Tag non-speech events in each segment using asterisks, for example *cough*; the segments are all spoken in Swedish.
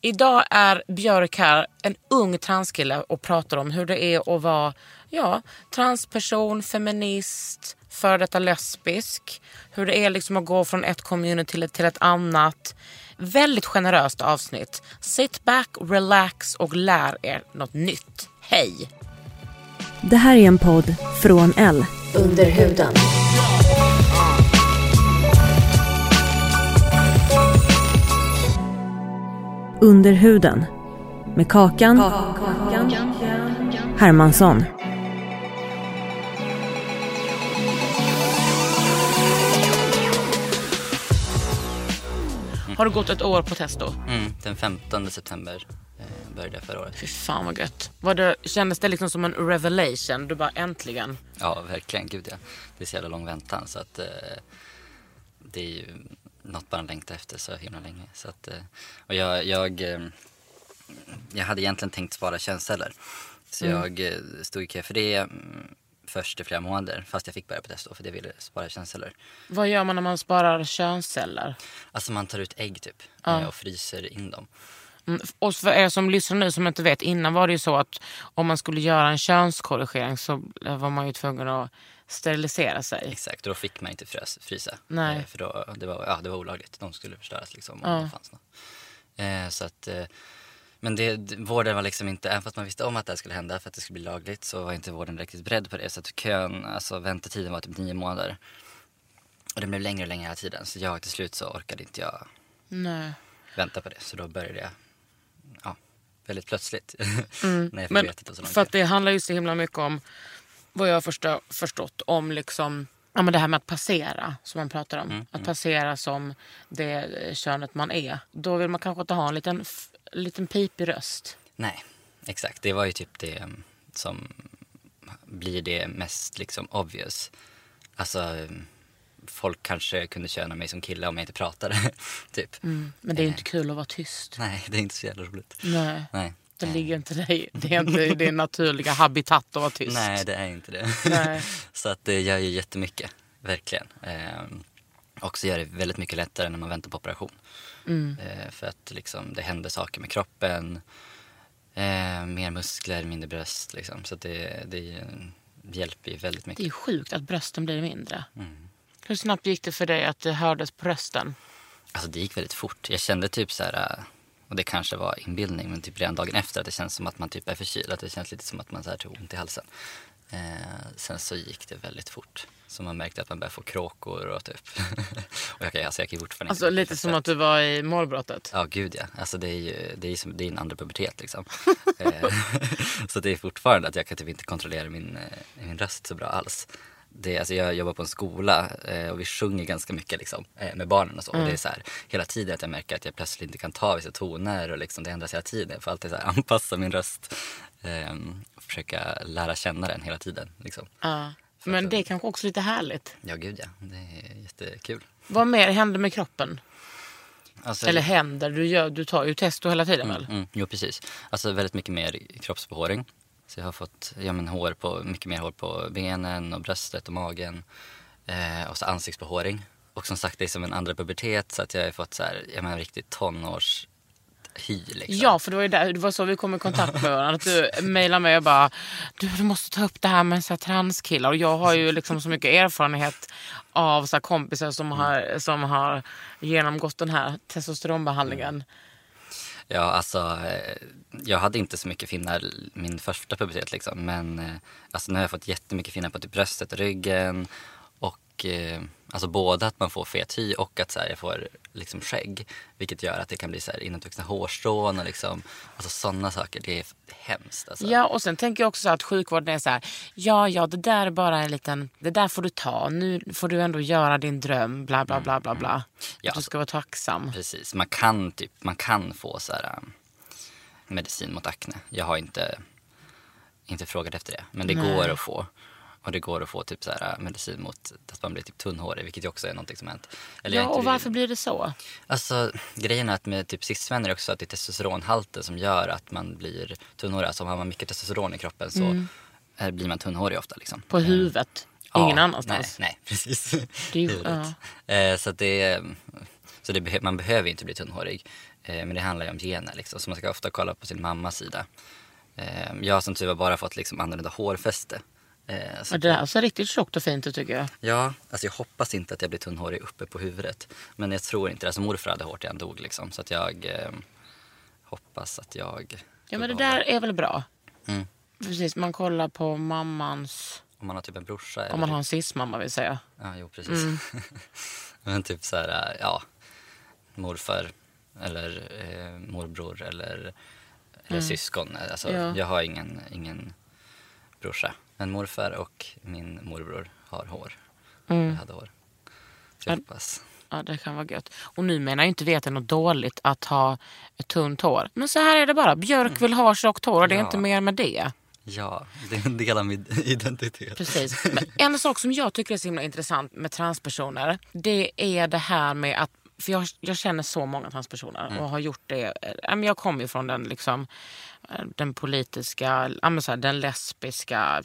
Idag är Björk här, en ung transkille och pratar om hur det är att vara ja, transperson, feminist, före detta lesbisk. Hur det är liksom att gå från ett community till ett, till ett annat. Väldigt generöst avsnitt. Sit back, relax och lär er något nytt. Hej! Det här är en podd från L. Under huden. Under huden. Med Kakan, Hermansson. Har du gått ett år på testo? Mm, den 15 september eh, började jag förra året. Fy fan vad gött. Var det, kändes det liksom som en revelation? Du bara äntligen. Ja, verkligen. Gud ja. Det är så jävla lång väntan så att eh, det är ju något man längtar efter så himla länge. Så att, eh, och jag, jag, eh, jag hade egentligen tänkt spara könsceller. Så jag eh, stod i kö för det mm, först i flera månader fast jag fick börja på testo för det ville spara könsceller. Vad gör man när man sparar könsceller? Alltså man tar ut ägg typ eh, och fryser in dem. Mm, Och för er som lyssnar nu som inte vet, innan var det ju så att om man skulle göra en könskorrigering så var man ju tvungen att sterilisera sig. Exakt, och då fick man inte frös, frysa. Nej. Eh, För då, det, var, ja, det var olagligt. De skulle förstöras liksom om det fanns något. Eh, så att, eh, men det, vården var liksom inte, även fast man visste om att det här skulle hända för att det skulle bli lagligt så var inte vården riktigt beredd på det. Så att kön, alltså väntetiden var typ nio månader. Och den blev längre och längre hela tiden. Så jag till slut så orkade inte jag Nej. vänta på det. Så då började jag, ja, väldigt plötsligt. *laughs* när jag fick Men veta det så för att det handlar ju så himla mycket om vad jag har förstå, förstått om liksom Ja, men det här med att passera, som man pratar om. att passera som det eh, könet man är. Då vill man kanske inte ha en liten, liten pipig röst. Nej, exakt. Det var ju typ det mm, som blir det mest liksom obvious. Alltså, mm, folk kanske kunde köna mig som kille om jag inte pratade. *laughs* typ. Men det är ju inte kul att vara tyst. Nej, det är inte så jävla roligt. Nej. Nej. Det ligger inte dig. *laughs* Det är inte din naturliga habitat att vara tyst. Nej, det är inte det. Nej. *laughs* så att det gör ju jättemycket, verkligen. Ehm, och så gör det väldigt mycket lättare när man väntar på operation. Mm. Ehm, för att liksom, det händer saker med kroppen. Ehm, mer muskler, mindre bröst. Liksom. Så det, det hjälper ju väldigt Det är mycket. ju sjukt att brösten blir mindre. Mm. Hur snabbt gick det för dig att det hördes på rösten? Alltså det gick väldigt fort. Jag kände typ så här, äh, och det kanske var inbildning, men typ redan dagen efter att det känns som att man typ är förkyld. Att det känns lite som att man så här tog ont i halsen. Eh, sen så gick det väldigt fort. Så man märkte att man började få kråkor och typ. *laughs* och jag, alltså jag kan fortfarande Alltså inte lite som att du var i målbrottet. Ja, gud ja. Alltså det är ju det är som, det är en andra pubertet liksom. *laughs* Eh, *laughs* så det är fortfarande att jag kan typ inte kontrollera min, eh, min röst så bra alls. Det, alltså jag jobbar på en skola eh, och vi sjunger ganska mycket liksom, eh, med barnen och så. Och det är så här, hela tiden att jag märker att jag plötsligt inte kan ta vissa toner och liksom, det ändras hela tiden. Jag får alltid så här, *laughs* anpassa min röst eh, och försöka lära känna den hela tiden. Liksom. Ja. Men det är kanske också lite härligt. Ja, gud ja. Det är jättekul. Vad mer händer med kroppen? Alltså, Eller händer? Du, gör, du tar ju testo hela tiden väl? Mm, jo, precis. Alltså väldigt mycket mer kroppsbehåring. Så jag har fått ja, men, hår på, mycket mer hår på benen och bröstet och magen. Eh, och så ansiktsbehåring. Och som sagt, det är som en andra pubertet så att jag har fått så här, ja, men, riktigt tonårs hy liksom. Ja, för det var, ju där, det var så vi kom i kontakt med varandra. Att du mejlade mig och bara du, du måste ta upp det här med så här, transkillar. Och jag har ju liksom så mycket erfarenhet av så här, kompisar som har, som har genomgått den här testosteronbehandlingen. Ja, alltså eh, jag hade inte så mycket finnar min första pubertet liksom. Men eh, alltså, nu har jag fått jättemycket finnar på typ bröstet och ryggen. Och eh, alltså både att man får fet hy och att så här, jag får liksom skägg. Vilket gör att det kan bli så här inåtvuxna hårstrån och liksom, alltså sådana saker. Det är hemskt alltså. Ja, och sen tänker jag också så att sjukvården är så här, ja, ja, det där är bara en liten, det där får du ta, nu får du ändå göra din dröm, bla bla bla bla bla. Ja, Att du ska vara tacksam. Precis, man kan, typ, man kan få så här, um, medicin mot akne. Jag har inte, inte frågat efter det, men det Nej. går att få. Och det går att få typ så här, uh, medicin mot att man blir typ tunnhårig, vilket ju också är någonting som hänt. Eller Ja, och varför blir det så? Alltså grejen är att med typ cismän är också att det är testosteronhalten som gör att man blir tunnhårig. Alltså har man mycket testosteron i kroppen så eh, blir man tunnhårig ofta liksom. På huvudet, Ja, ingen annanstans. Nej, nej *laughs* precis. Det är ju-. Eh, så det, så det man behöver inte bli tunnhårig. Eh, men det handlar ju om gener liksom. Så man ska ofta kolla på sin mammas sida. Eh, jag har som tur var bara fått liksom annorlunda hårfäste. Eh, så det där ser riktigt tjockt och fint ut tycker jag. Ja, alltså jag hoppas inte att jag blir tunnhårig uppe på huvudet. Men jag tror inte det. Alltså morfar hade hårt när han dog liksom. Så att jag eh, hoppas att jag... Ja, men det där är väl bra? Mm. Precis, man kollar på mammans, Om man har typ en brorsa. om man eller- har en cis-mamma vill säga. Ja, jo precis. *laughs* Men typ så här, ja, morfar eller eh, morbror eller, eller syskon. Alltså, Ja. Jag har ingen, ingen brorsa. Men morfar och min morbror har hår. Jag hade hår. Så jag hoppas. Ja, det kan vara gött. Och nu menar jag inte att det är något dåligt att ha ett tunt hår. Men så här är det bara. Björk vill ha tjockt hår och det är Ja. inte mer med det. Ja, det är en del av min identitet. Precis. Men en sak som jag tycker är så himla intressant med transpersoner. Det är det här med att för jag, jag känner så många transpersoner och har gjort det. eh, ja, Jag kommer ju från den, liksom, eh, den politiska, ja, den lesbiska,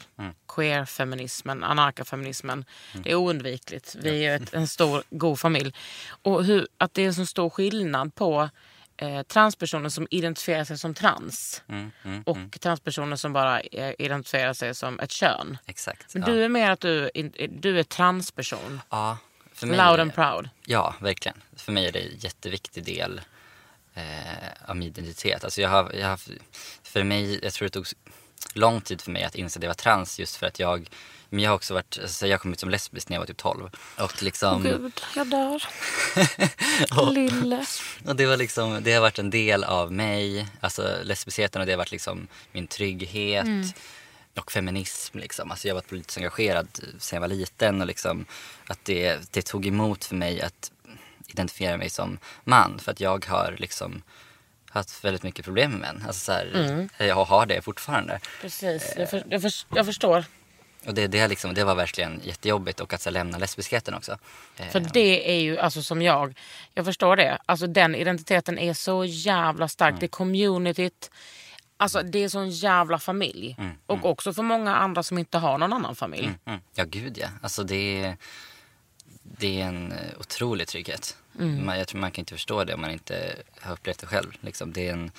queer-feminismen, anarkafeminismen. Det är oundvikligt. Vi är ett, en stor, god familj. Och hur, att det är en så stor skillnad på eh, transpersoner som identifierar sig som trans Mm, mm, och mm. transpersoner som bara eh, identifierar sig som ett kön. Exakt. Men ja. du är mer att du, du är transperson. ja, för mig, Loud and proud. Ja, verkligen. För mig är det en jätteviktig del eh, av min identitet. Alltså jag har, jag har, för mig, jag tror det tog lång tid för mig att inse att jag var trans just för att jag men jag har också varit, alltså jag kom ut som lesbisk när jag var typ 12. Och liksom... Gud, jag dör. *laughs* Lille. Och det, var liksom, det har varit en del av mig, alltså lesbiciteten och det har varit liksom min trygghet och feminism. Liksom. Alltså jag har varit politiskt engagerad sedan jag var liten och liksom att det, det tog emot för mig att identifiera mig som man för att jag har liksom haft väldigt mycket problem med män. Alltså så här, Jag har det fortfarande. Precis, jag, för, jag, för, jag förstår. Och det, det, liksom, det var verkligen jättejobbigt och att så lämna lesbiskheten också. Eh, För det är ju, alltså som jag, jag förstår det. Alltså den identiteten är så jävla stark. Det är communityt. Alltså det är sån jävla familj. Och också för många andra som inte har någon annan familj. Mm. Ja, gud ja. Alltså det är, det är en eh, otrolig trygghet. Man, jag tror man kan inte förstå det om man inte har upplevt det själv. Liksom. Det, är en,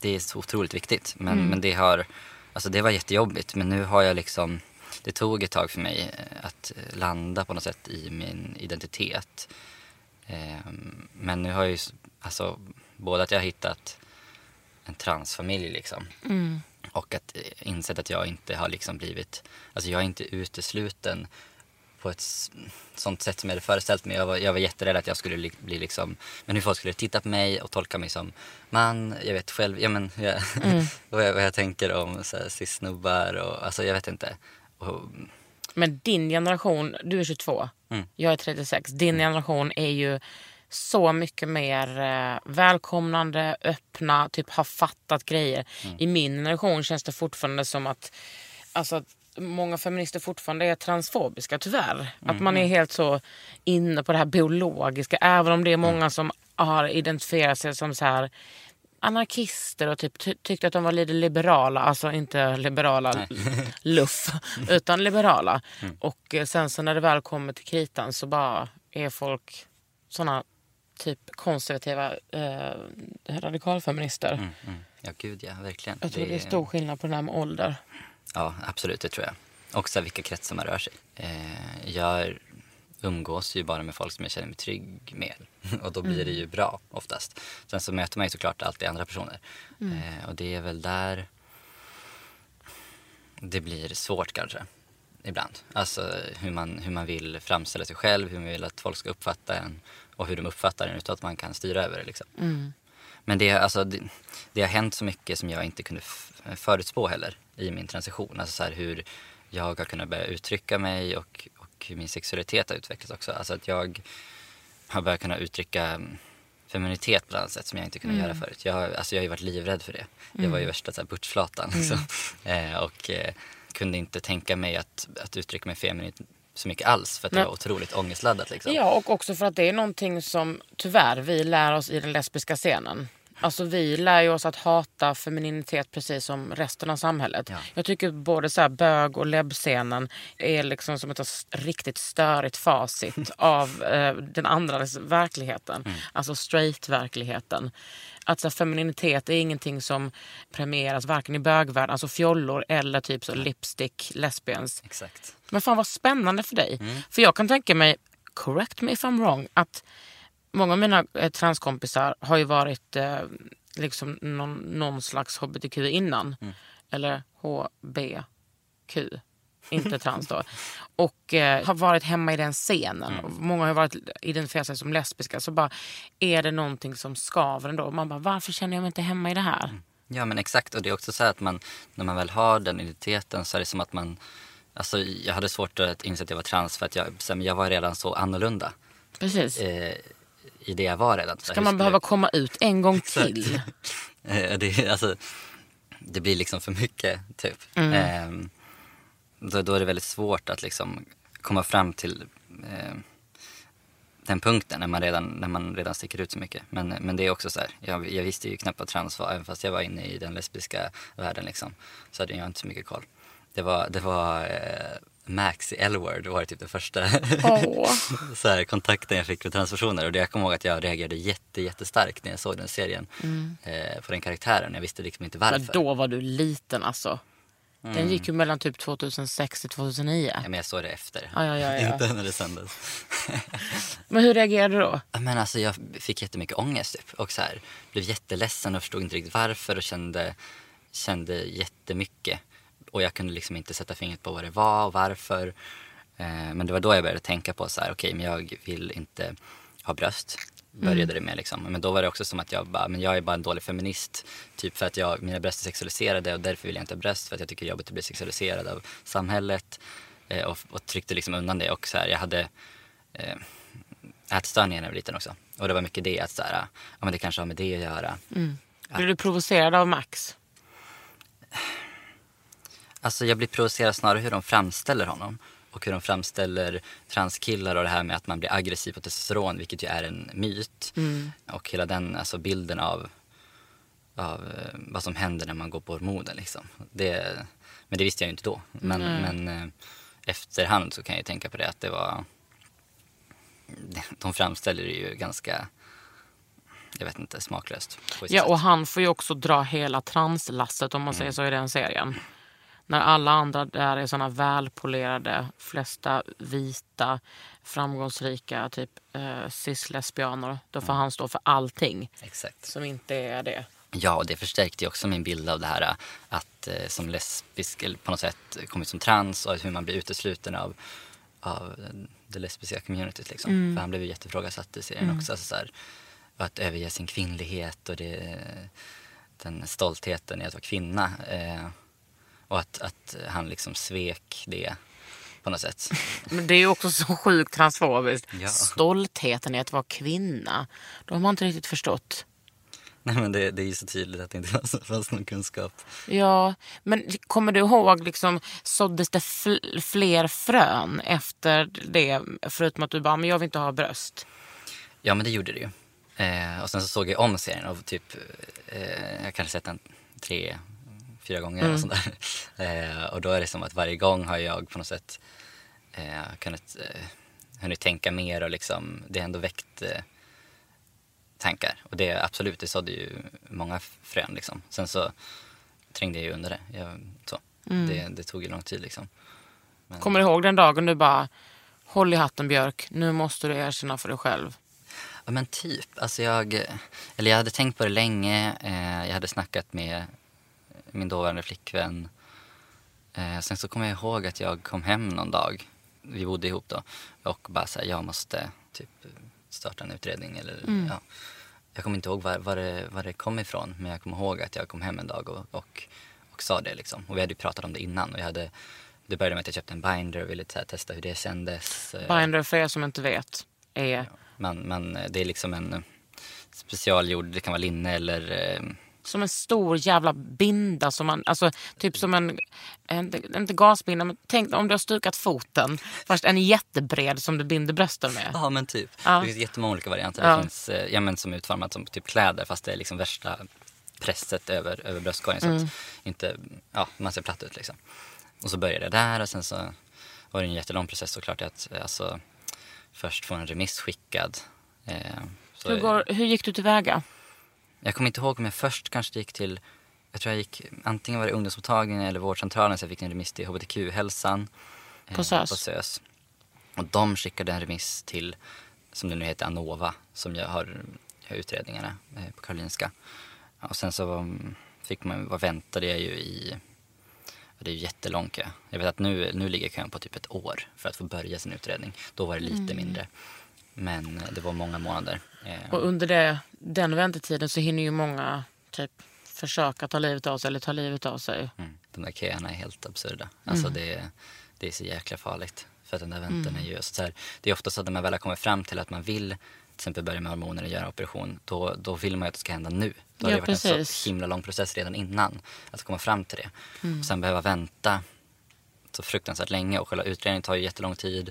det är så otroligt viktigt. Men, men det, har, alltså det var jättejobbigt. Men nu har jag liksom, det tog ett tag för mig eh, att eh, landa på något sätt i min identitet. Ehm, Men nu har jag ju, alltså, både att jag har hittat en transfamilj liksom. Och att eh, insett att jag inte har liksom blivit, alltså jag är inte utesluten på ett sånt sätt som jag hade föreställt mig. Jag var, jag var jätterädd att jag skulle li- bli liksom, men hur folk skulle titta på mig och tolka mig som man. Jag vet själv, ja men jag, *laughs* vad, jag, vad jag tänker om cis-snubbar och alltså jag vet inte. Och, Men din generation, du är 22, Mm. jag är 36. Din generation är ju så mycket mer eh, välkomnande, öppna, typ har fattat grejer. Mm. I min generation känns det fortfarande som att, alltså, många feminister fortfarande är transfobiska tyvärr. Att man Mm. är helt så inne på det här biologiska. Även om det är många som har identifierat sig som så här anarkister och typ ty- tyckte att de var lite liberala. Alltså inte liberala *laughs* luff, utan liberala. Och eh, sen så när det väl kommer till kritan så bara är folk såna typ konservativa eh, radikalfeminister. mm, ja gud ja, verkligen. Jag tror det är stor skillnad på det här med ålder. Ja, absolut, det tror jag. Också vilka kretsar man rör sig eh, Jag umgås ju bara med folk som jag känner mig trygg med. *laughs* Och då blir det ju bra oftast. Sen så möter man ju såklart alltid andra personer. Eh, och det är väl där det blir svårt kanske. Ibland. Alltså hur man, hur man vill framställa sig själv, hur man vill att folk ska uppfatta en och hur de uppfattar en utan att man kan styra över det. Liksom. Men det, alltså, det, det har hänt så mycket som jag inte kunde förutspå heller i min transition. Alltså så här, hur jag har kunnat börja uttrycka mig och, och hur min sexualitet har utvecklats också. Alltså att jag har börjat kunna uttrycka mm, feminitet på ett annat sätt som jag inte kunde göra förut. Jag, har- alltså jag har ju varit livrädd för det. Jag var ju värsta så här butchflatan liksom. eh, och eh, kunde inte tänka mig att, att uttrycka mig feminint så mycket alls för att det Nej. var otroligt ångestladdat liksom. Ja, och också för att det är någonting som tyvärr vi lär oss i den lesbiska scenen. Alltså vi lär ju oss att hata femininitet precis som resten av samhället. Ja. Jag tycker både så här bög och lebbscenen är liksom som ett riktigt störigt facit *laughs* av eh, den andra verkligheten. Mm. Alltså straight-verkligheten. Att så här, femininitet är ingenting som premieras varken i bögvärlden, alltså fjollor eller typ så lipstick, lesbians. Exakt. Men fan vad spännande för dig. Mm. För jag kan tänka mig, correct me if I'm wrong, att många av mina eh, transkompisar har ju varit eh, liksom någon, någon slags hbtq innan. Mm. Eller HBQ. Inte trans då. *laughs* Och eh, har varit hemma i den scenen. Mm. Många har varit identifierat sig som lesbiska. Så bara, är det någonting som skaver ändå? Man bara, varför känner jag mig inte hemma i det här? Mm. Ja men exakt och det är också så här att man, när man väl har den identiteten så är det som att man, alltså jag hade svårt att inse att jag var trans för att jag, jag var redan så annorlunda Precis. eh, i det jag var redan. Ska man behöva komma ut en gång *laughs* till? *laughs* Eh, det, alltså, det blir liksom för mycket typ. Mm. Eh, då, då är det väldigt svårt att liksom komma fram till eh, den punkten när man, redan, när man redan sticker ut så mycket. Men, men det är också så här, jag, jag visste ju knappt vad trans var även fast jag var inne i den lesbiska världen liksom. Så hade jag inte så mycket koll. Det var, det var eh, Max i L-word var typ det första Åh. *laughs* så här, kontakten jag fick med transpersoner. Och det, jag kommer ihåg att jag reagerade jätte, jättestarkt när jag såg den serien. Eh, på den karaktären. Jag visste liksom inte varför. Men då var du liten alltså. Den gick ju mellan typ 2006 till 2009. Ja, men jag såg det efter. Ja, ja, ja, ja. *laughs* inte när det sändes. *laughs* Men hur reagerade du då? Men alltså jag fick jättemycket ångest typ. Och så här, blev jätteledsen och förstod inte riktigt varför och kände, kände jättemycket. Och jag kunde liksom inte sätta fingret på vad det var och varför. Eh, men det var då jag började tänka på så här, okej men jag vill inte ha bröst. Började det med liksom. Men då var det också som att jag bara, men jag är bara en dålig feminist. Typ för att jag, mina bröst är sexualiserade och därför vill jag inte ha bröst. För att jag tycker det är jobbigt att bli sexualiserad av samhället. Eh, och, och tryckte liksom undan det. Och så här, jag hade eh, ätstörningar när jag var liten också. Och det var mycket det att så här, ja men det kanske har med det att göra. Blev du provocerad av Max? Alltså jag blir provocerad snarare hur de framställer honom. Och hur de framställer transkillar och det här med att man blir aggressiv på testosteron, vilket ju är en myt. Och hela den alltså bilden av, av eh, vad som händer när man går på hormoner liksom. Det, men det visste jag ju inte då. Men, men eh, efterhand så kan jag ju tänka på det att det var... *laughs* De framställer det ju ganska, jag vet inte, smaklöst. Ja, sätt. och han får ju också dra hela translasset om man säger så i den serien. När alla andra där är såna välpolerade, flesta vita, framgångsrika, typ eh, cis-lesbianer. Då får han stå för allting Exakt. som inte är det. Ja, och det förstärkte ju också min bild av det här att eh, som lesbisk, eller på något sätt komma ut som trans och hur man blir utesluten av, av det lesbiska communityt. Liksom. För han blev ju jättefrågasatt i serien också. Alltså, så här, att överge sin kvinnlighet och det, den stoltheten i att vara kvinna. Eh, och att, att han liksom svek det på något sätt. *laughs* Men det är ju också så sjukt transfobiskt. Ja. Stoltheten i att vara kvinna. Då har man inte riktigt förstått. Nej men det, det är ju så tydligt att det inte fanns- fanns någon kunskap. Ja, men kommer du ihåg, liksom, såddes det fl- fler frön efter det? Förutom att du bara, men jag vill inte ha bröst. Ja men det gjorde det ju. Eh, och sen så såg jag om serien och typ, eh, jag kanske sett den tre, fyra gånger eller sånt där. *laughs* Eh, och då är det som att varje gång har jag på något sätt eh, kunnat, eh, hunnit tänka mer och liksom, det har ändå väckt eh, tankar. Och det absolut, det sådde ju många frön liksom. Sen så trängde jag ju under det. Jag, så. Det, det tog ju lång tid liksom. Kommer du ihåg den dagen du bara, håll i hatten Björk, nu måste du erkänna för dig själv? Ja men typ. Alltså jag, eller jag hade tänkt på det länge. Eh, jag hade snackat med min dåvarande flickvän. Eh, sen så kommer jag ihåg att jag kom hem någon dag. Vi bodde ihop då. Och bara såhär, jag måste typ starta en utredning. Eller, ja. Jag kommer inte ihåg var, var, det, var det kom ifrån. Men jag kommer ihåg att jag kom hem en dag och, och, och sa det liksom. Och vi hade ju pratat om det innan. Och jag hade, det började med att jag köpte en binder och ville testa hur det kändes. Eh, Binder, för er som inte vet, är Man, man, det är liksom en specialgjord, det kan vara linne eller eh, som en stor jävla binda. Som man, alltså, typ som en, en, inte gasbinda, men tänk om du har stukat foten. Fast en jättebred som du binder brösten med. Ja men typ. Ja. Det finns jättemånga olika varianter. Ja. Det finns eh, ja, men som är utformat som typ kläder fast det är liksom värsta presset över, över bröstkorgen så Mm. inte, ja, man ser platt ut liksom. Och så började det där och sen så var det en jättelång process såklart att eh, alltså, först få en remiss skickad. Eh, Hur, går, hur gick du tillväga? Jag kommer inte ihåg om jag först kanske gick till, jag tror jag gick, antingen var det ungdomsmottagningen eller vårdcentralen så jag fick en remiss till HBTQ-hälsan. eh, På SÖS? På SÖS. Och de skickade en remiss till, som det nu heter, Anova, som jag har, jag har utredningarna eh, på Karolinska. Och sen så mm, fick man, vad väntade jag ju i, det är ju jättelång kö. Jag vet att nu, nu ligger kön på typ ett år för att få börja sin utredning. Då var det lite mindre. Men det var många månader. Eh, Och under det, den väntetiden så hinner ju många typ försöka ta livet av sig eller ta livet av sig. Mm. De där köerna är helt absurda. Alltså det, är- det är så jäkla farligt. För att den där väntan är ju så här, Det är ofta så att när man väl har kommit fram till att man vill till exempel börja med hormoner och göra operation. Då, då vill man ju att det ska hända nu. Då har Ja, det varit en så himla lång process redan innan. Att komma fram till det. Mm. Och sen behöva vänta så fruktansvärt länge. Och själva utredningen tar ju jättelång tid.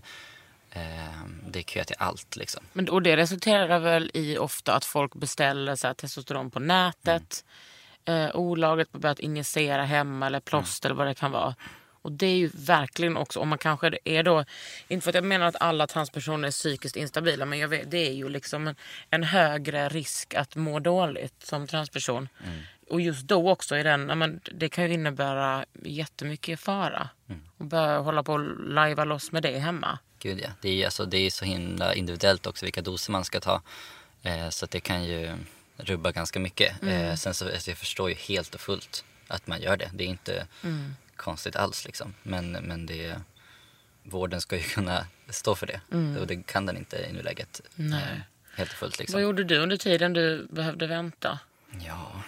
Ehm, det är kö till allt liksom. Men, och det resulterar väl i ofta att folk beställer så här, testosteron på nätet. Eh, olagligt börjat injicera hemma eller plåster eller vad det kan vara. Och det är ju verkligen också, om man kanske är då, inte för att jag menar att alla transpersoner är psykiskt instabila, men vet, det är ju liksom en, en högre risk att må dåligt som transperson. Och just då också är den, men det kan ju innebära jättemycket fara. Och börja hålla på och lajva loss med det hemma. Gud ja. Det är, alltså, det är så himla individuellt också vilka doser man ska ta. Eh, så det kan ju rubba ganska mycket. Eh, sen så alltså, jag förstår ju helt och fullt att man gör det. Det är inte konstigt alls liksom. Men, men det, vården ska ju kunna stå för det. Och det kan den inte i nuläget. Eh, helt och fullt liksom. Vad gjorde du under tiden du behövde vänta? Ja,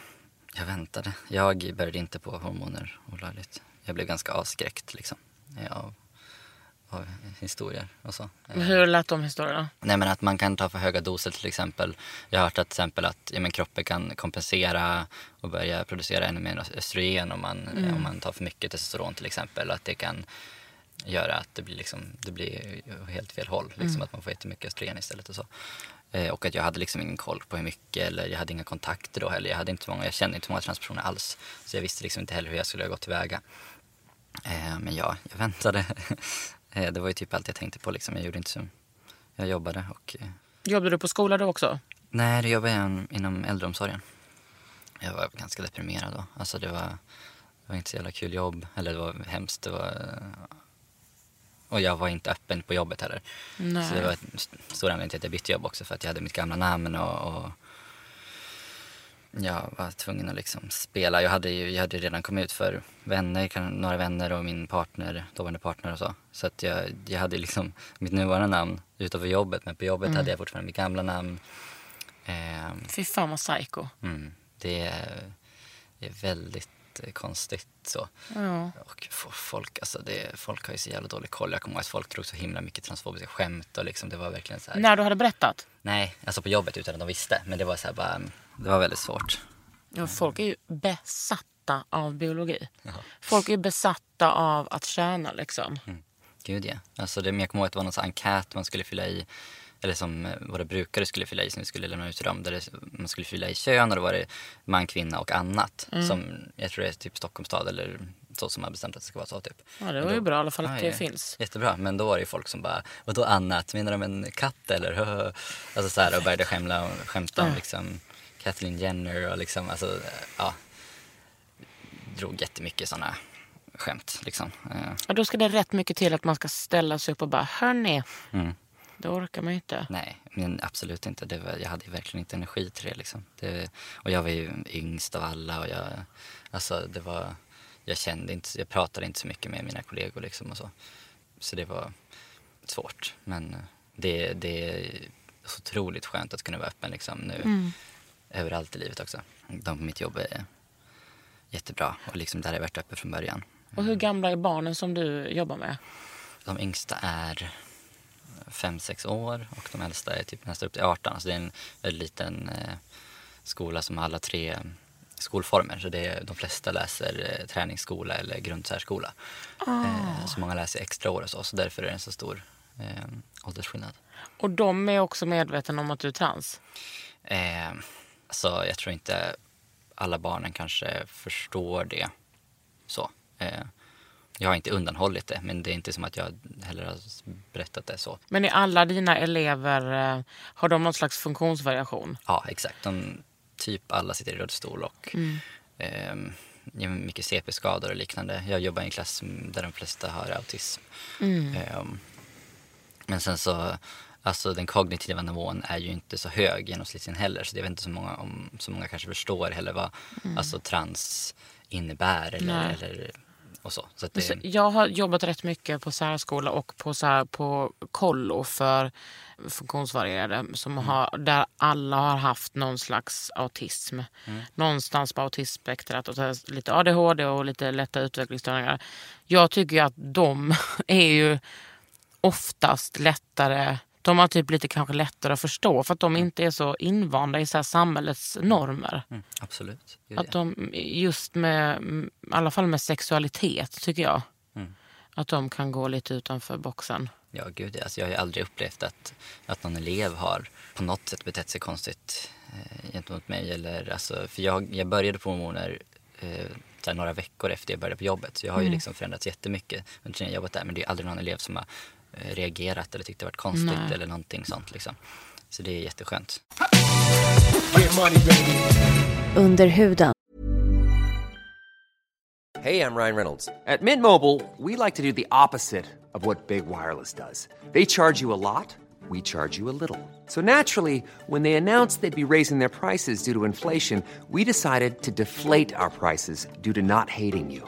jag väntade. Jag började inte på hormoner olagligt. Jag blev ganska avskräckt liksom. eh, Av, av historier och så. Hur lät de historierna? Nej men att man kan ta för höga doser till exempel. Jag har hört att till exempel att ja, men kroppen kan kompensera och börja producera ännu mer östrogen om man, om man tar för mycket testosteron till exempel. Att det kan göra att det blir, liksom, det blir helt fel håll. Liksom, Att man får jättemycket östrogen istället och så. Eh, och att jag hade liksom ingen koll på hur mycket eller jag hade inga kontakter då heller. Jag, hade inte många, jag kände inte många transpersoner alls. Så jag visste liksom inte heller hur jag skulle ha gått tillväga. Eh, men ja, jag väntade. *laughs* eh, det var ju typ allt jag tänkte på liksom. Jag gjorde inte så. Jag jobbade och eh, Jobbade du på skola då också? Nej, det jobbade jag inom äldreomsorgen. Jag var ganska deprimerad då. Alltså det var, det var inte så jävla kul jobb. Eller det var hemskt. Det var, och jag var inte öppen på jobbet heller. Nej. Så det var en st- stor anledning till att jag bytte jobb också. För att jag hade mitt gamla namn och, och jag var tvungen att liksom spela. Jag hade ju jag hade redan kommit ut för vänner, några vänner och min partner, dåvarande partner och så. Så att jag, jag hade liksom mitt nuvarande namn utanför jobbet. Men på jobbet hade jag fortfarande mitt gamla namn. Ehm, Fy fan vad psycho. Mm, det, är, det är väldigt eh, konstigt så. Ja. Och folk, alltså det, folk har ju så jävla dålig koll. Jag kommer ihåg att folk drog så himla mycket transfobiska skämt och liksom det var verkligen så här. När du hade berättat? Nej, alltså på jobbet utan att de visste. Men det var så här bara, det var väldigt svårt. Ja, folk är ju besatta av biologi. Folk är ju besatta av att tjäna liksom. Gud ja. Alltså det, jag kommer ihåg att det var någon enkät man skulle fylla i. Eller som eh, våra brukare skulle fylla i som vi skulle lämna ut till dem. Där det, man skulle fylla i kön och då var det man, kvinna och annat. Som jag tror det är typ Stockholms stad eller så som har bestämt att det ska vara så typ. Ja, det var ju då- bra i alla fall att Ja, det ja. finns. Jättebra, men då var det ju folk som bara, vadå annat? Menar de en katt eller? *laughs* Alltså så här och började skämla, skämta om liksom Kathleen Jenner och liksom, alltså ja. Drog jättemycket sådana skämt. Liksom. Eh, Ja, då ska det rätt mycket till att man ska ställa sig upp och bara, hörni. Mm. Det orkar man ju inte. nej, men absolut inte. Det var, jag hade verkligen inte energi till det. Liksom. det. Och jag var ju yngst av alla och jag, alltså, det var, jag kände inte, jag pratade inte så mycket med mina kollegor liksom och så. Så det var svårt. Men eh, det, det är så otroligt skönt att kunna vara öppen liksom, nu. Överallt i livet också. De på mitt jobb är jättebra och liksom där har jag varit öppen från början. Och hur gamla är barnen som du jobbar med? De yngsta är fem sex år och de äldsta är typ nästan upp till 18. Så det är en väldigt liten eh, skola som har alla tre skolformer. Så det är, de flesta läser eh, träningsskola eller grundsärskola. Eh, så många läser extra år och så, så därför är det en så stor eh, åldersskillnad. Och de är också medvetna om att du är trans? Eh, så jag tror inte alla barnen kanske förstår det så. Eh, jag har inte undanhållit det, men det är inte som att jag heller har berättat det så. Men är alla dina elever, eh, har de någon slags funktionsvariation? Ja, exakt. De, typ alla sitter i rullstol och ehm, ja, mycket CP-skador och liknande. Jag jobbar i en klass där de flesta har autism. Ehm, men sen så, alltså den kognitiva nivån är ju inte så hög genomsnittligen heller. Så jag vet inte så många, om så många kanske förstår heller vad alltså, trans innebär eller, eller och så. så det, Så Jag har jobbat rätt mycket på särskola och på, så här, på kollo för funktionsvarierade som har, där alla har haft någon slags autism. Någonstans på autismspektrat och lite ADHD och lite lätta utvecklingsstörningar. Jag tycker ju att de *laughs* är ju oftast lättare de har typ lite kanske lättare att förstå för att de inte är så invanda i så här samhällets normer. mm, absolut. Att de, just med, i alla fall med sexualitet tycker jag. Mm. Att de kan gå lite utanför boxen. Ja, gud, alltså jag har ju aldrig upplevt att, att någon elev har på något sätt betett sig konstigt eh, gentemot mig. Eller, alltså, för jag, jag började på hormoner eh, några veckor efter jag började på jobbet. Så jag har ju liksom förändrats jättemycket under tiden jag jobbat där. Men det är aldrig någon elev som har reagerat eller tyckt det varit konstigt Nej. eller någonting sånt. Liksom. Så det är jätteskönt. Under huden. Hey, I'm Ryan Reynolds. At Mint Mobile, we like to do the opposite of what Big Wireless does. They charge you a lot, we charge you a little. So naturally, when they announced they'd be raising their prices due to inflation, we decided to deflate our prices due to not hating you.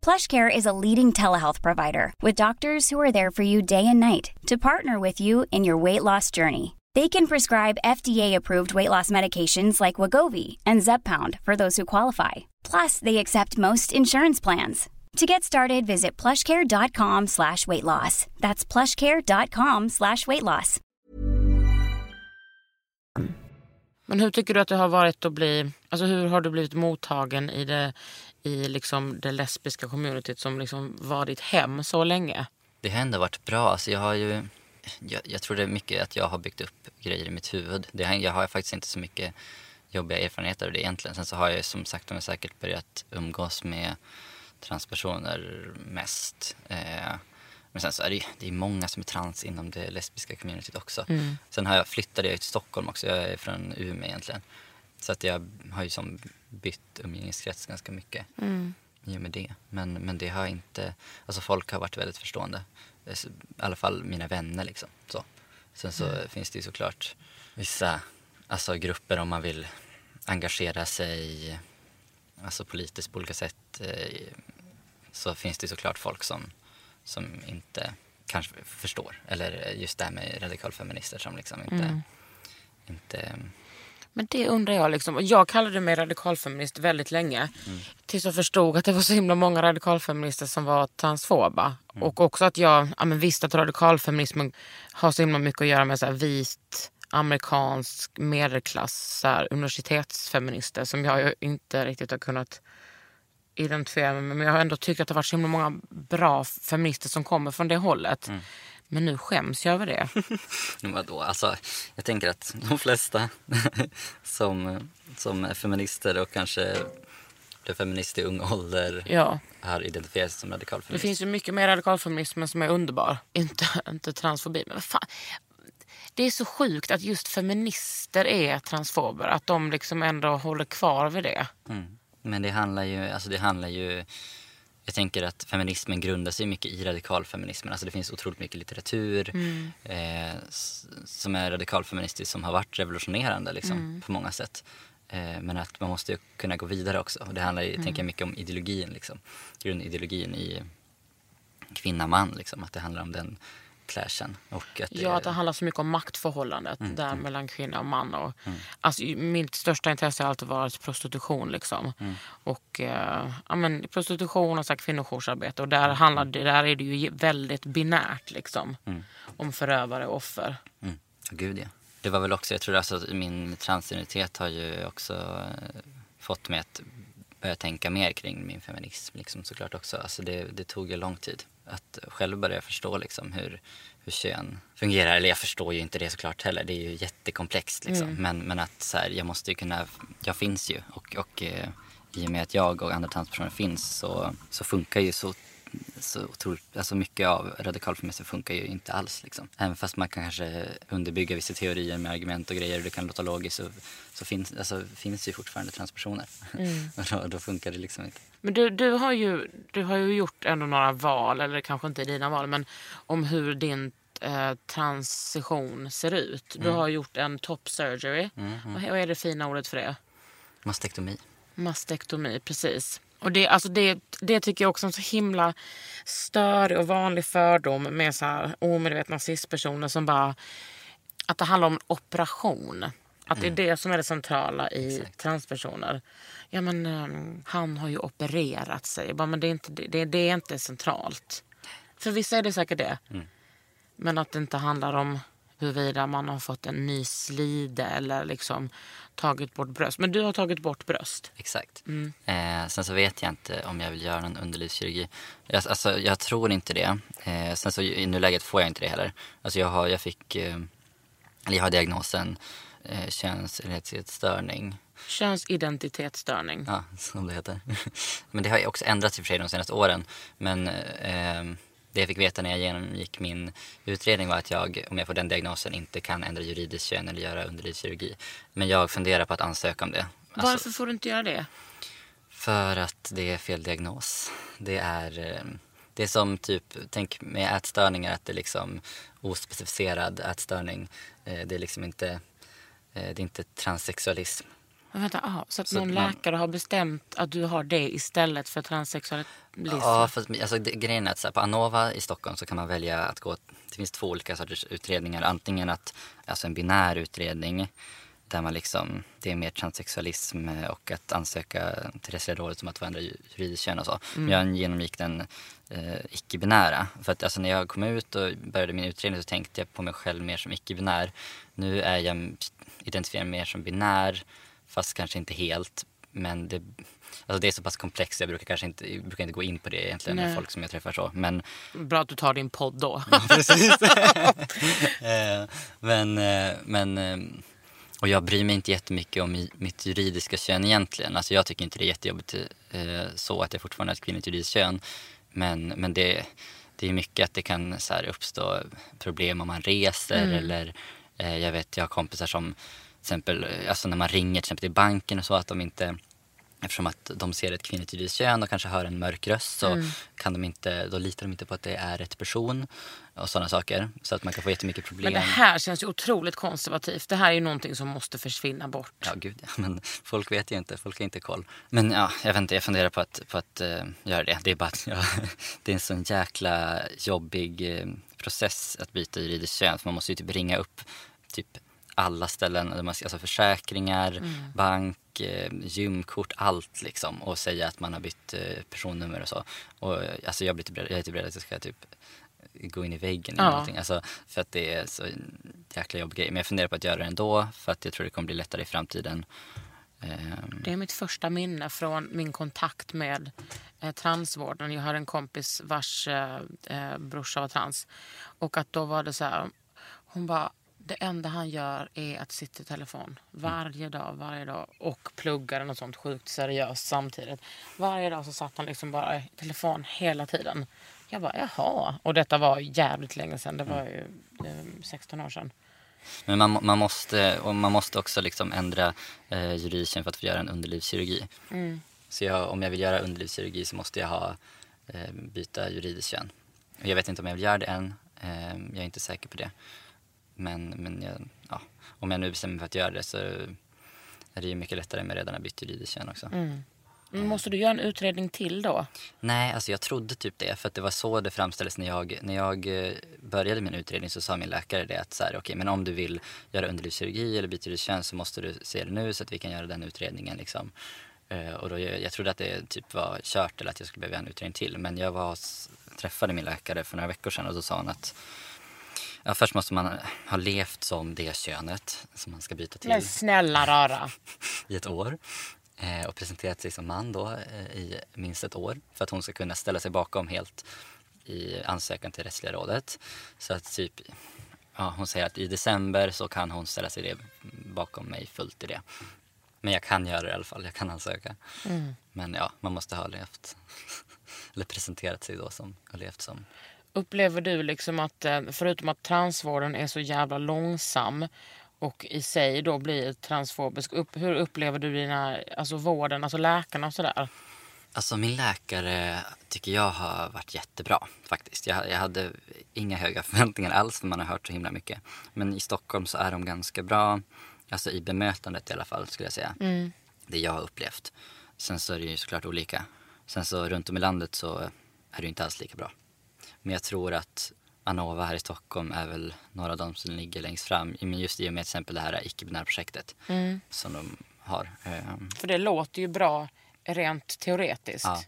PlushCare is a leading telehealth provider with doctors who are there for you day and night to partner with you in your weight loss journey. They can prescribe FDA-approved weight loss medications like Wagovi and Zepbound for those who qualify. Plus, they accept most insurance plans. To get started, visit plushcare.com slash weight loss. That's plushcare.com slash weight loss. Men hur tycker du att det har varit att bli, alltså hur har du blivit mottagen i det, i liksom det lesbiska communityt som liksom var ditt hem så länge? Det har ändå varit bra. Alltså jag, har ju, jag, jag tror det är mycket att jag har byggt upp grejer i mitt huvud. Det, har- jag har faktiskt inte så mycket jobbiga erfarenheter av det egentligen. Sen så har jag som sagt men säkert börjat umgås med transpersoner mest. Eh, men sen så är det, det är många som är trans inom det lesbiska communityt också. Sen har jag flyttade jag till Stockholm också. Jag är från Umeå egentligen. Så att jag har ju som bytt umgängeskrets ganska mycket i och med det. Men, men det har inte, alltså folk har varit väldigt förstående. Eh, I alla fall mina vänner liksom. Så. Sen så finns det ju såklart vissa alltså, grupper om man vill engagera sig alltså politiskt på olika sätt. Eh, så finns det såklart folk som, som inte kanske förstår. Eller just det här med radikalfeminister som liksom inte, inte Men det undrar jag. Liksom. Jag kallade mig radikalfeminist väldigt länge. Tills jag förstod att det var så himla många radikalfeminister som var transfoba. Och också att jag ja, men visste att radikalfeminismen har så himla mycket att göra med så vit amerikansk medelklass här, universitetsfeminister som jag inte riktigt har kunnat identifiera mig med. Men jag har ändå tyckt att det har varit så himla många bra feminister som kommer från det hållet. Men nu skäms jag över det. *laughs* Vadå? Alltså, jag tänker att de flesta *laughs* som, som är feminister och kanske blev feminist i ung ålder Ja. har identifierat sig som Det radikalfeminist. finns ju mycket mer radikalfeminism som är underbar. Inte, inte transfobi. Men vad fan. Det är så sjukt att just feminister är transfober. Att de liksom ändå håller kvar vid det. Mm. Men det handlar ju, alltså det handlar ju jag tänker att feminismen grundar sig mycket i radikalfeminismen. Alltså det finns otroligt mycket litteratur eh, s- som är radikalfeministisk som har varit revolutionerande liksom, på många sätt. Eh, men att man måste kunna gå vidare också. Och det handlar ju, tänker jag, mycket om ideologin. Liksom. Grundideologin i kvinna-man. Liksom. Att det handlar om den clashen. Och att det, Ja, att det handlar så mycket om maktförhållandet där mellan kvinna och man. Och, alltså, mitt största intresse har alltid varit prostitution. Liksom. Och, eh, ja, men, prostitution och så här, kvinnojoursarbete. Och där, handlar, det, där är det ju väldigt binärt. Liksom, Om förövare och offer. Mm. Gud ja. Det var väl också, jag tror alltså att min transidentitet har ju också eh, fått mig att börja tänka mer kring min feminism liksom såklart också. Alltså det, det tog ju lång tid att själv börja förstå liksom hur, hur kön fungerar. Eller jag förstår ju inte det såklart heller, det är ju jättekomplext liksom. Men, men att så här, jag måste ju kunna, jag finns ju och, och eh, i och med att jag och andra transpersoner finns så, så funkar ju så så otroligt, alltså mycket av radikalfeminism funkar ju inte alls. Liksom. Även fast man kan kanske underbygga vissa teorier med argument och grejer och det kan låta logiskt så, så finns, alltså, finns ju fortfarande transpersoner. *laughs* och då, då funkar det liksom inte. Men du, du, har ju, du har ju gjort ändå några val, eller kanske inte dina val, men om hur din eh, transition ser ut. Du har gjort en top surgery. Vad, vad är det fina ordet för det? Mastektomi. Mastektomi, precis. Och det, alltså det, det tycker jag också är en så himla störig och vanlig fördom med så här omedvetna cispersoner som bara... Att det handlar om operation. Att det är det som är det centrala i transpersoner. Ja men ehm, han har ju opererat sig. Bara, men det, är inte, det, det är inte centralt. För vissa är det säkert det. Men att det inte handlar om huruvida man har fått en ny slide eller liksom tagit bort bröst. Men du har tagit bort bröst. Exakt. Eh, sen så vet jag inte om jag vill göra någon underlivskirurgi. Jag, alltså, jag tror inte det. Eh, sen så i nuläget får jag inte det heller. Alltså jag, har, jag fick, eh, jag har diagnosen eh, könsidentitetsstörning. Könsidentitetsstörning. Ja, som det heter. *laughs* Men det har ju också ändrats i och för sig de senaste åren. Men eh, det jag fick veta när jag genomgick min utredning var att jag, om jag får den diagnosen, inte kan ändra juridiskt kön eller göra underlivskirurgi. Men jag funderar på att ansöka om det. Alltså, Varför får du inte göra det? För att det är fel diagnos. Det är, eh, det är som typ, tänk med ätstörningar att det är liksom ospecificerad ätstörning. Eh, Det är liksom inte, det är inte transsexualism. Men vänta, aha, så att Så någon man- läkare har bestämt att du har det istället för transsexualism? Ja, för alltså, det, grejen är att här, på Anova i Stockholm så kan man välja att gå, det finns två olika sorters utredningar. Antingen att, alltså en binär utredning där man liksom, det är mer transsexualism och att ansöka till Rättsliga rådet om att få ändra ju- juridiskt kön och så. Men jag genomgick den eh, icke-binära. För att alltså, när jag kom ut och började min utredning så tänkte jag på mig själv mer som icke-binär. Nu är jag identifierad mer som binär, fast kanske inte helt. Men det, alltså det är så pass komplext, jag brukar kanske inte, jag brukar inte gå in på det egentligen med Nej. folk som jag träffar så. Men, Bra att du tar din podd då. *laughs* *laughs* eh, men, eh, men eh, och jag bryr mig inte jättemycket om mitt juridiska kön egentligen. Alltså jag tycker inte det är jättejobbigt så att jag fortfarande har ett kvinnligt juridiskt kön. Men, men det, det är mycket att det kan så här, uppstå problem om man reser eller eh, jag vet, jag har kompisar som till exempel, eh, alltså när man ringer till exempel till banken och så att de inte Eftersom att de ser ett kvinnligt juridiskt kön och kanske hör en mörk röst så kan de inte, då litar de inte på att det är rätt person och sådana saker. Så att man kan få jättemycket problem. Men det här känns ju otroligt konservativt. Det här är ju någonting som måste försvinna bort. Ja, gud ja. *laughs* Men folk vet ju inte. Folk har inte koll. Men ja, jag vet inte. Jag funderar på att, på att eh, göra det. Det är bara att jag, *laughs* det är en sån jäkla jobbig eh, process att byta juridiskt kön. För man måste ju typ ringa upp typ alla ställen, alltså försäkringar, bank, eh, gymkort, allt liksom. Och säga att man har bytt eh, personnummer och så. Och eh, alltså jag, blir typ, jag är typ rädd att jag ska typ gå in i väggen eller Ja. någonting. Alltså, för att det är så jäkla jobbig grej. Men jag funderar på att göra det ändå för att jag tror det kommer bli lättare i framtiden. Ehm, Det är mitt första minne från min kontakt med eh, transvården. Jag har en kompis vars eh, brorsa var trans. Och att då var det så här, hon bara, det enda han gör är att sitta i telefon. Varje dag, varje dag. Och pluggar något sånt sjukt seriöst samtidigt. Varje dag så satt han liksom bara i telefon hela tiden. Jag bara, jaha. Och detta var jävligt länge sedan. Det var ju eh, 16 år sedan. Men man, man, måste, och man måste också liksom ändra eh, juridiken för att få göra en underlivskirurgi. Så jag, om jag vill göra underlivskirurgi så måste jag ha, eh, byta juridiskt kön. Jag vet inte om jag vill göra det än. Eh, jag är inte säker på det. Men, men jag, ja, om jag nu bestämmer mig för att göra det så är det ju mycket lättare med redan har bytt juridiskt kön också. Men måste du göra en utredning till då? Nej, alltså jag trodde typ det. För att det var så det framställdes när jag, när jag eh, började min utredning så sa min läkare det att så här, okej, men om du vill göra underlivskirurgi eller byta juridiskt kön så måste du se det nu så att vi kan göra den utredningen liksom. Eh, och då, jag, jag trodde att det typ var kört eller att jag skulle behöva en utredning till. Men jag var, träffade min läkare för några veckor sedan och då sa hon att ja, först måste man ha levt som det könet som man ska byta till Men snälla rara. *laughs* i ett år eh, och presenterat sig som man då eh, i minst ett år för att hon ska kunna ställa sig bakom helt i ansökan till Rättsliga rådet. Så att typ, ja, hon säger att i december så kan hon ställa sig det bakom mig fullt i det. Men jag kan göra det i alla fall, jag kan ansöka. Men ja, man måste ha levt, *laughs* eller presenterat sig då som, och levt som Upplever du liksom att, eh, förutom att transvården är så jävla långsam och i sig då blir transfobisk, upp, hur upplever du dina, alltså vården, alltså läkarna och sådär? Alltså min läkare tycker jag har varit jättebra faktiskt. Jag, jag hade inga höga förväntningar alls för man har hört så himla mycket. Men i Stockholm så är de ganska bra, alltså i bemötandet i alla fall skulle jag säga. Det jag har upplevt. Sen så är det ju såklart olika. Sen så runt om i landet så är det inte alls lika bra. Men jag tror att Anova här i Stockholm är väl några av de som ligger längst fram. Men just i och med till exempel det här icke-binära projektet som de har. Ehm, För det låter ju bra rent teoretiskt. Ja.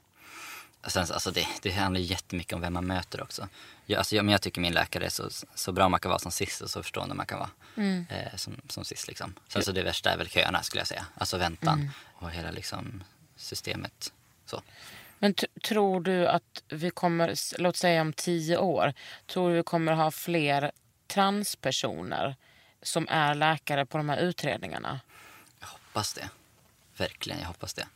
Sen, alltså det, det handlar jättemycket om vem man möter också. Jag, alltså jag, men jag tycker min läkare är så, så bra man kan vara som cis och så förstående man kan vara eh, som, som cis. Liksom. Så det värsta är väl köerna skulle jag säga. Alltså väntan och hela liksom, systemet. Så. Men tror du att vi kommer, låt säga om tio år, tror du vi kommer ha fler transpersoner som är läkare på de här utredningarna? Jag hoppas det. Verkligen, jag hoppas det.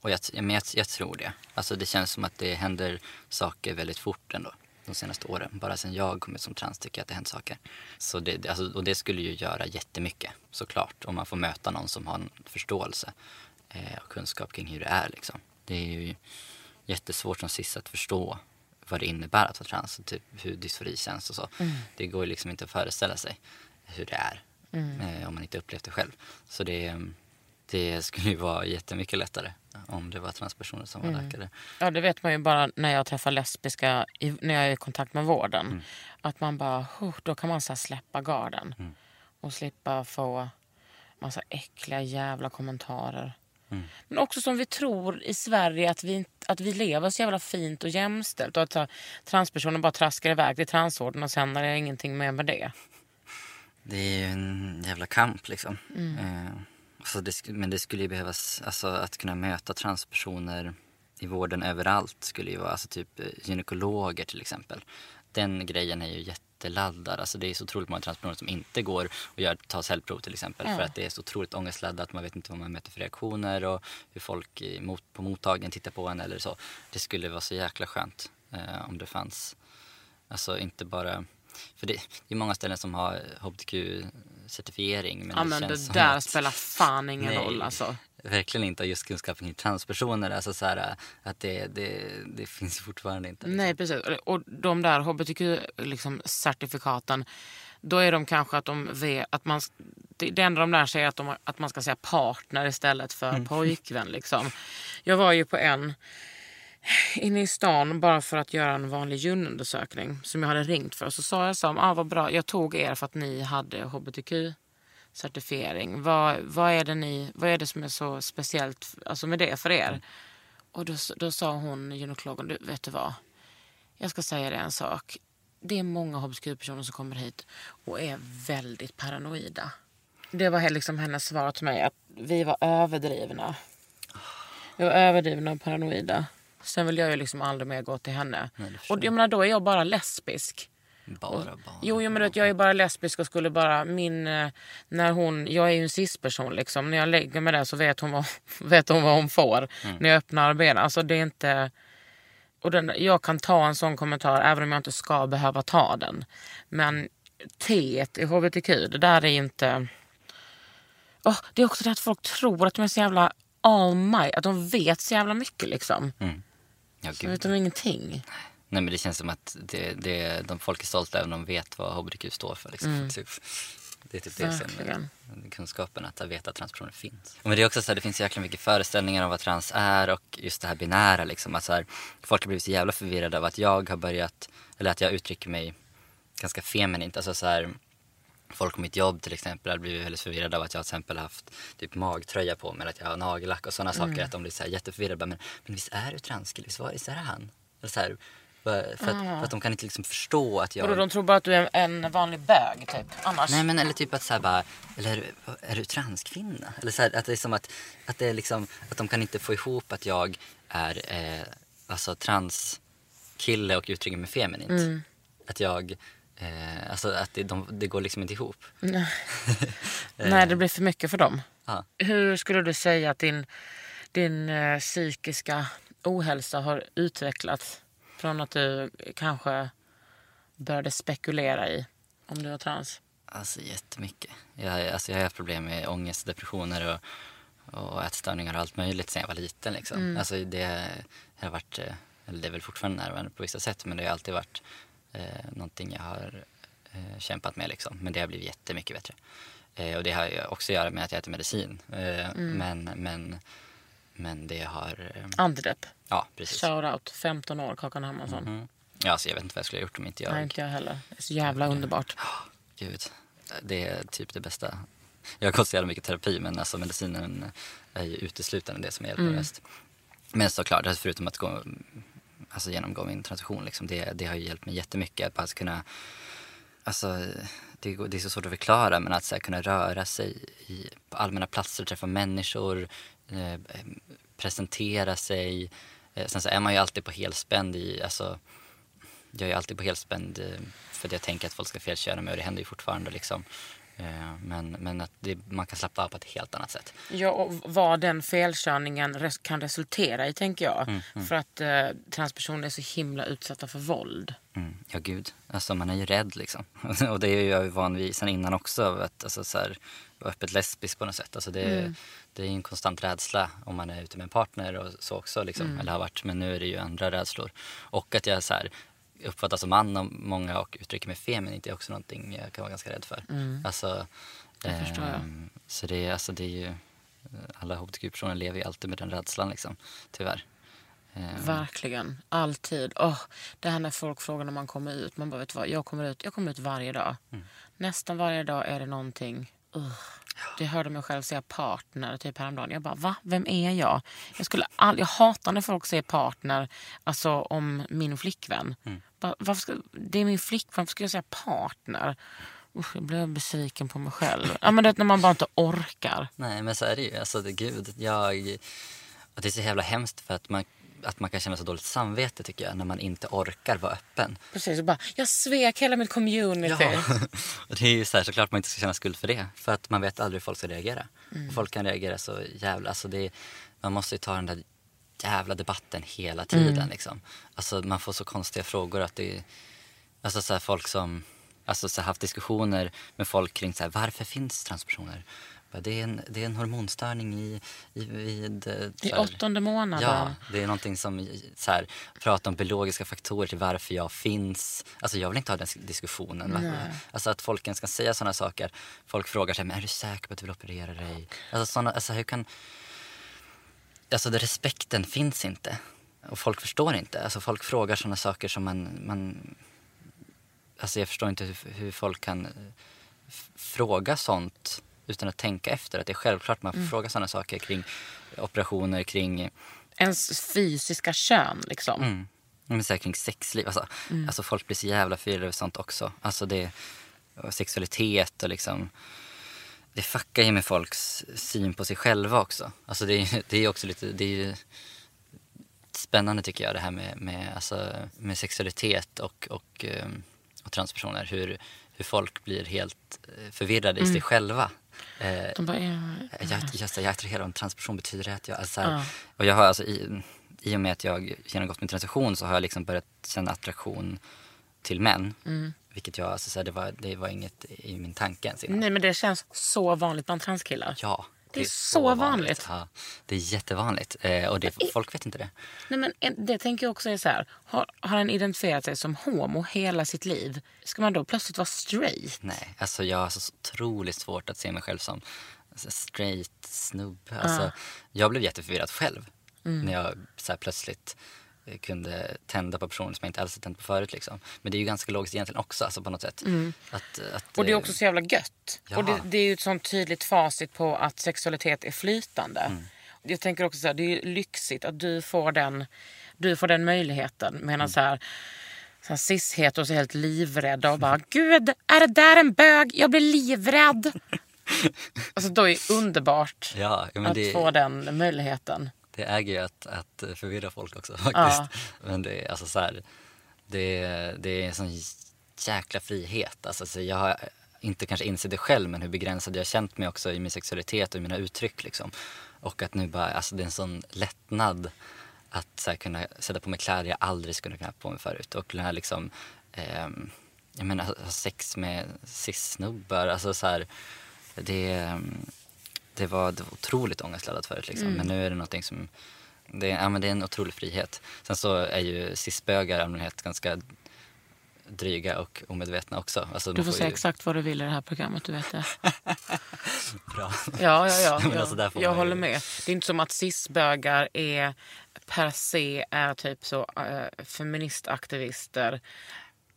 Och jag, men jag, jag tror det. Alltså det känns som att det händer saker väldigt fort ändå. De senaste åren. Bara sen jag kom ut som trans tycker jag att det hänt saker. Så det, det- alltså, och det skulle ju göra jättemycket såklart. Om man får möta någon som har en förståelse eh, och kunskap kring hur det är liksom. Det är ju jättesvårt som cis att förstå vad det innebär att vara trans. och Typ hur dysfori känns och så. Det går liksom inte att föreställa sig hur det är. Eh, om man inte upplevt det själv. Så det, det skulle ju vara jättemycket lättare om det var transpersoner som var läkare. Ja, det vet man ju bara när jag träffar lesbiska, i, när jag är i kontakt med vården. Att man bara, "Huh, då kan man så släppa garden. Och slippa få massa äckliga jävla kommentarer. Men också som vi tror i Sverige att vi, inte- att vi lever så jävla fint och jämställt. Och att här, transpersoner bara traskar iväg till transvården och sen är det ingenting mer med det. Det är ju en jävla kamp liksom. Eh, så det, men det skulle ju behövas, alltså att kunna möta transpersoner i vården överallt skulle ju vara, alltså typ eh, gynekologer till exempel. Den grejen är ju jätteladdad. Alltså det är så otroligt många transpersoner som inte går och gör, tar cellprov till exempel. För att det är så otroligt ångestladdat. Man vet inte vad man möter för reaktioner och hur folk mot, på mottagningen tittar på en eller så. Det skulle vara så jäkla skönt eh, om det fanns Alltså inte bara... För det, det är många ställen som har hbtq-certifiering. Men Ja, det men känns det där att- spelar fan ingen Nej, roll alltså. Verkligen inte just kunskapen kring transpersoner. Alltså så här, att det, det, det finns fortfarande inte. liksom. Nej, precis. Och de där hbtq-certifikaten, då är de kanske att de vet att man... Det enda de lär sig är att, de, att man ska säga partner istället för pojkvän. Liksom. Jag var ju på en inne i stan bara för att göra en vanlig gynundersökning som jag hade ringt för. Så sa jag så ah, vad bra, jag tog er för att ni hade hbtq-certifiering. Vad, vad, är det ni, vad är det som är så speciellt alltså med det för er? Och då, då sa hon, gynekologen, du, vet du vad? Jag ska säga dig en sak. Det är många hbtq-personer som kommer hit och är väldigt paranoida. Det var liksom hennes svar till mig, att vi var överdrivna. Vi var överdrivna och paranoida. Sen vill jag ju liksom aldrig mer gå till henne. Nej, och jag menar, då är jag bara lesbisk. Bara, bara. Jo, jo men du vet, jag är bara lesbisk och skulle bara min... eh, När hon, jag är ju en cis-person liksom. När jag lägger mig där så vet hon vad, *laughs* vet hon, vad hon får. När jag öppnar benen. Alltså det är inte... Och den, jag kan ta en sån kommentar även om jag inte ska behöva ta den. Men T i hbtq, det där är inte... Åh, det är också det att folk tror att de är så jävla all might, att de vet så jävla mycket liksom. Ja, Så vet de ingenting. Nej men det känns som att det, det, de folk är stolta även om de vet vad hbtq står för. Liksom. Typ. Det är typ det som kunskapen att veta att transpersoner finns. Men det är också så här, det finns så jäkla mycket föreställningar om vad trans är och just det här binära liksom. Att så här, folk har blivit så jävla förvirrade av att jag har börjat, eller att jag uttrycker mig ganska feminint. Alltså så här, folk på mitt jobb till exempel har blivit väldigt förvirrade av att jag till exempel har haft typ magtröja på mig eller att jag har nagellack och sådana saker. Att de blir så här jätteförvirrade. Bara, Men, men visst är du transkille? Visst var- visst är det han? Eller så här, för, för, att, för att de kan inte liksom förstå att jag... Vadå, de tror bara att du är en vanlig bög typ. Annars. Nej men eller typ att såhär bara, eller är du, är du transkvinna? Eller så här, att det är som att, att det är liksom, att de kan inte få ihop att jag är eh, alltså transkille och uttrycker mig feminint. Mm. Att jag, eh, alltså att det, de, det går liksom inte ihop. *laughs* *laughs* Nej, det blir för mycket för dem. Ja. Hur skulle du säga att din, din eh, psykiska ohälsa har utvecklats från att du kanske började spekulera i om du var trans? Alltså jättemycket. Jag, alltså, jag har haft problem med ångest, depressioner och, och ätstörningar och allt möjligt sen jag var liten. Liksom. Alltså, det har varit, eh, eller det är väl fortfarande närvarande på vissa sätt, men det har alltid varit eh, någonting jag har eh, kämpat med. Liksom. Men det har blivit jättemycket bättre. Eh, och det har också att göra med att jag äter medicin. Eh, men, men, men det har... Eh, Antidepp. ja, precis. Shout out. 15 år, Kakan Hermansson. Mm. Ja, alltså, jag vet inte vad jag skulle ha gjort om inte jag... Nej, inte jag heller. Det är så jävla underbart. *gasps* Gud, det är typ det bästa. Jag har gått så jävla mycket terapi men alltså medicinen är ju uteslutande det som hjälper mest. Men såklart, alltså förutom att gå, alltså genomgå min transition, liksom, det, det har ju hjälpt mig jättemycket. Att bara kunna, alltså, det, det är så svårt att förklara men att så här, kunna röra sig i, på allmänna platser, träffa människor, Eh, presentera sig. Eh, sen så är man ju alltid på helspänd i, alltså, jag är alltid på helspänd eh, för att jag tänker att folk ska felköra mig och det händer ju fortfarande liksom. Eh, Men, men att det, man kan slappna av på ett helt annat sätt. Ja, och vad den felkörningen res- kan resultera i, tänker jag. För att eh, transpersoner är så himla utsatta för våld. Mm. Ja gud, alltså man är ju rädd liksom. *laughs* och det är jag ju van vid sen innan också. Att, alltså, så här, vara öppet lesbisk på något sätt. Alltså, det, det är en konstant rädsla om man är ute med en partner och så också. Liksom, Eller har varit. Men nu är det ju andra rädslor. Och att jag så här, uppfattas som man av många och uttrycker mig feminint är också någonting jag kan vara ganska rädd för. Alltså, Det förstår jag. ehm, Så det, är- alltså, det är ju, alla hbtq-personer lever ju alltid med den rädslan liksom, tyvärr. Ehm, Verkligen. Alltid. Åh, det här när folk frågar när man kommer ut. Man bara, vet vad? Jag kommer ut, jag kommer ut varje dag. Nästan varje dag är det någonting. Uh. Det hörde mig själv säga partner typ häromdagen. Jag bara, va? Vem är jag? Jag, skulle all, jag hatar när folk säger partner alltså om min flickvän. Bara, varför ska, det är min flickvän, varför ska jag säga partner? Usch, jag blev besviken på mig själv. *laughs* Ja, men det är när man bara inte orkar. Nej men så är det ju. Alltså det, gud, jag... Och det är så jävla hemskt för att man, att man kan känna så dåligt samvete tycker jag när man inte orkar vara öppen. Precis, och bara, jag svek hela mitt community. och *laughs* det är ju så här, såklart man inte ska känna skuld för det. För att man vet aldrig hur folk ska reagera. Mm. Och folk kan reagera så jävla... Alltså det, man måste ju ta den där jävla debatten hela tiden Mm. liksom. Alltså man får så konstiga frågor att det... Alltså så här, folk som... Alltså så här, haft diskussioner med folk kring så här, varför finns transpersoner? Det är en, det är en hormonstörning i, i, vid... eh, I åttonde månaden. Ja, det är någonting som så här, pratar om biologiska faktorer till varför jag finns. Alltså jag vill inte ha den diskussionen. Va? Alltså att folk ens kan säga sådana saker. Folk frågar sig, men är du säker på att du vill operera dig? Alltså, såna, alltså hur kan... Alltså det, respekten finns inte. Och folk förstår inte. Alltså folk frågar sådana saker som man... man alltså jag förstår inte hur, hur folk kan eh, fråga sånt utan att tänka efter. Att det är självklart man får fråga sådana saker kring operationer, kring Ens fysiska kön liksom. Mm. Men så här kring sexliv. Alltså, alltså folk blir så jävla förvirrade över sånt också. Alltså det, och sexualitet och liksom. Det fuckar ju med folks syn på sig själva också. Alltså det, är- det är också lite, det är ju, spännande tycker jag det här med, med, alltså, med sexualitet och, och, ehm, och transpersoner. Hur, hur folk blir helt eh, förvirrade i sig själva. Eh, De bara, ja, jag, just det, jag är attraherad av en transperson betyder att jag... Alltså, så här, och jag har alltså i, I och med att jag genomgått min transition så har jag liksom börjat känna attraktion till män. Mm. Vilket jag, alltså, så här, det, var, det var inget i min tanke ens innan. Nej men det känns så vanligt bland transkillar. Ja, Det är så vanligt. Ja, det är jättevanligt. Eh, och det, folk vet inte det. Nej, men en- det tänker jag också är så här. Har, har han identifierat sig som homo hela sitt liv? Ska man då plötsligt vara straight? Nej, alltså jag har så otroligt svårt att se mig själv som straight snubbe. Alltså, Jag blev jätteförvirrad själv Mm. när jag så här, plötsligt eh, kunde tända på personer som jag inte alls har tänt på förut. Liksom. Men det är ju ganska logiskt egentligen också alltså, på något sätt. Att, att, Mm. Och det är eh, också så jävla gött. Ja. Och det, det är ju ett sånt tydligt facit på att sexualitet är flytande. Mm. Jag tänker också så här, det är ju lyxigt att du får den, du får den möjligheten. Medan Mm. så här, så här cis-heteros är helt livrädda och bara Gud, är det där en bög? Jag blir livrädd. *laughs* alltså då är det underbart Ja, att det, få den möjligheten. Det äger ju att, att förvirra folk också *laughs* faktiskt. Men det är alltså så här, det, det är en sån jäkla frihet. Alltså, så jag har inte kanske insett det själv men hur begränsad jag har känt mig också i min sexualitet och i mina uttryck liksom. Och att nu bara, alltså det är en sån lättnad att så här, kunna sätta på mig kläder jag aldrig skulle kunna ha på mig förut. Och kunna liksom, ehm, jag menar ha sex med cis-snubbar. Alltså så här, det, ehm, det, var, det var otroligt ångestladdat förut liksom. Men nu är det någonting som, det, är- ja, men det är en otrolig frihet. Sen så är ju cis-bögar i allmänhet ganska dryga och omedvetna också. Alltså, Du de får säga ju- exakt vad du vill i det här programmet, du vet det. *laughs* Bra. Ja, ja, ja. *laughs* Alltså, där får jag man ju- håller med. Det är inte som att cisbögar är per se är typ så äh, feministaktivister.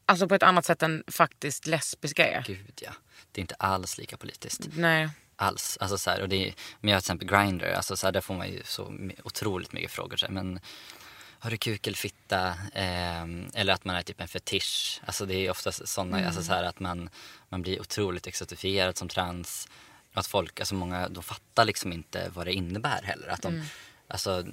Alltså på ett annat sätt än faktiskt lesbiska är. Gud ja. Det är inte alls lika politiskt. Nej. Alls. Alltså så här, och det men jag har till exempel Grindr, alltså så här, där får man ju så otroligt mycket frågor. Så här, men har du kuk eller fitta? Ehm, eller att man är typ en fetisch. Alltså det är oftast sådana, alltså så här att man, man blir otroligt exotifierad som trans. Att folk, alltså många, de fattar liksom inte vad det innebär heller. Att de, alltså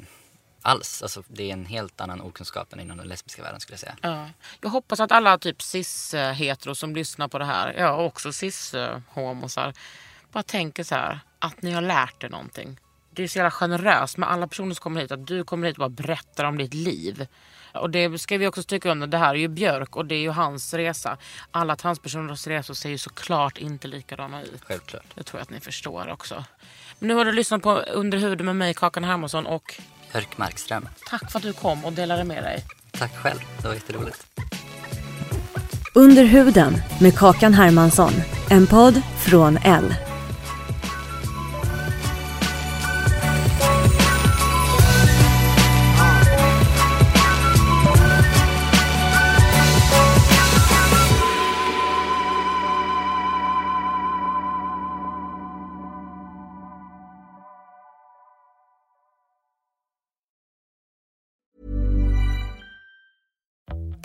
alls. Alltså det är en helt annan okunskap än inom den lesbiska världen skulle jag säga. Ja. Jag hoppas att alla typ cis-heteros som lyssnar på det här, ja också cis-homosar, bara tänker så här att ni har lärt er någonting. Det är så jävla generöst med alla personer som kommer hit, att du kommer hit och bara berättar om ditt liv. Och det ska vi också stryka under, det här är ju Björk och det är ju hans resa. Alla transpersoners resor ser ju såklart inte likadana ut. Självklart. Det tror jag att ni förstår också. Men nu har du lyssnat på Under huden med mig, Kakan Hermansson och Björk Markström. tack för att du kom och delade med dig. Tack själv, det var jätteroligt. Under huden med Kakan Hermansson. En podd från L.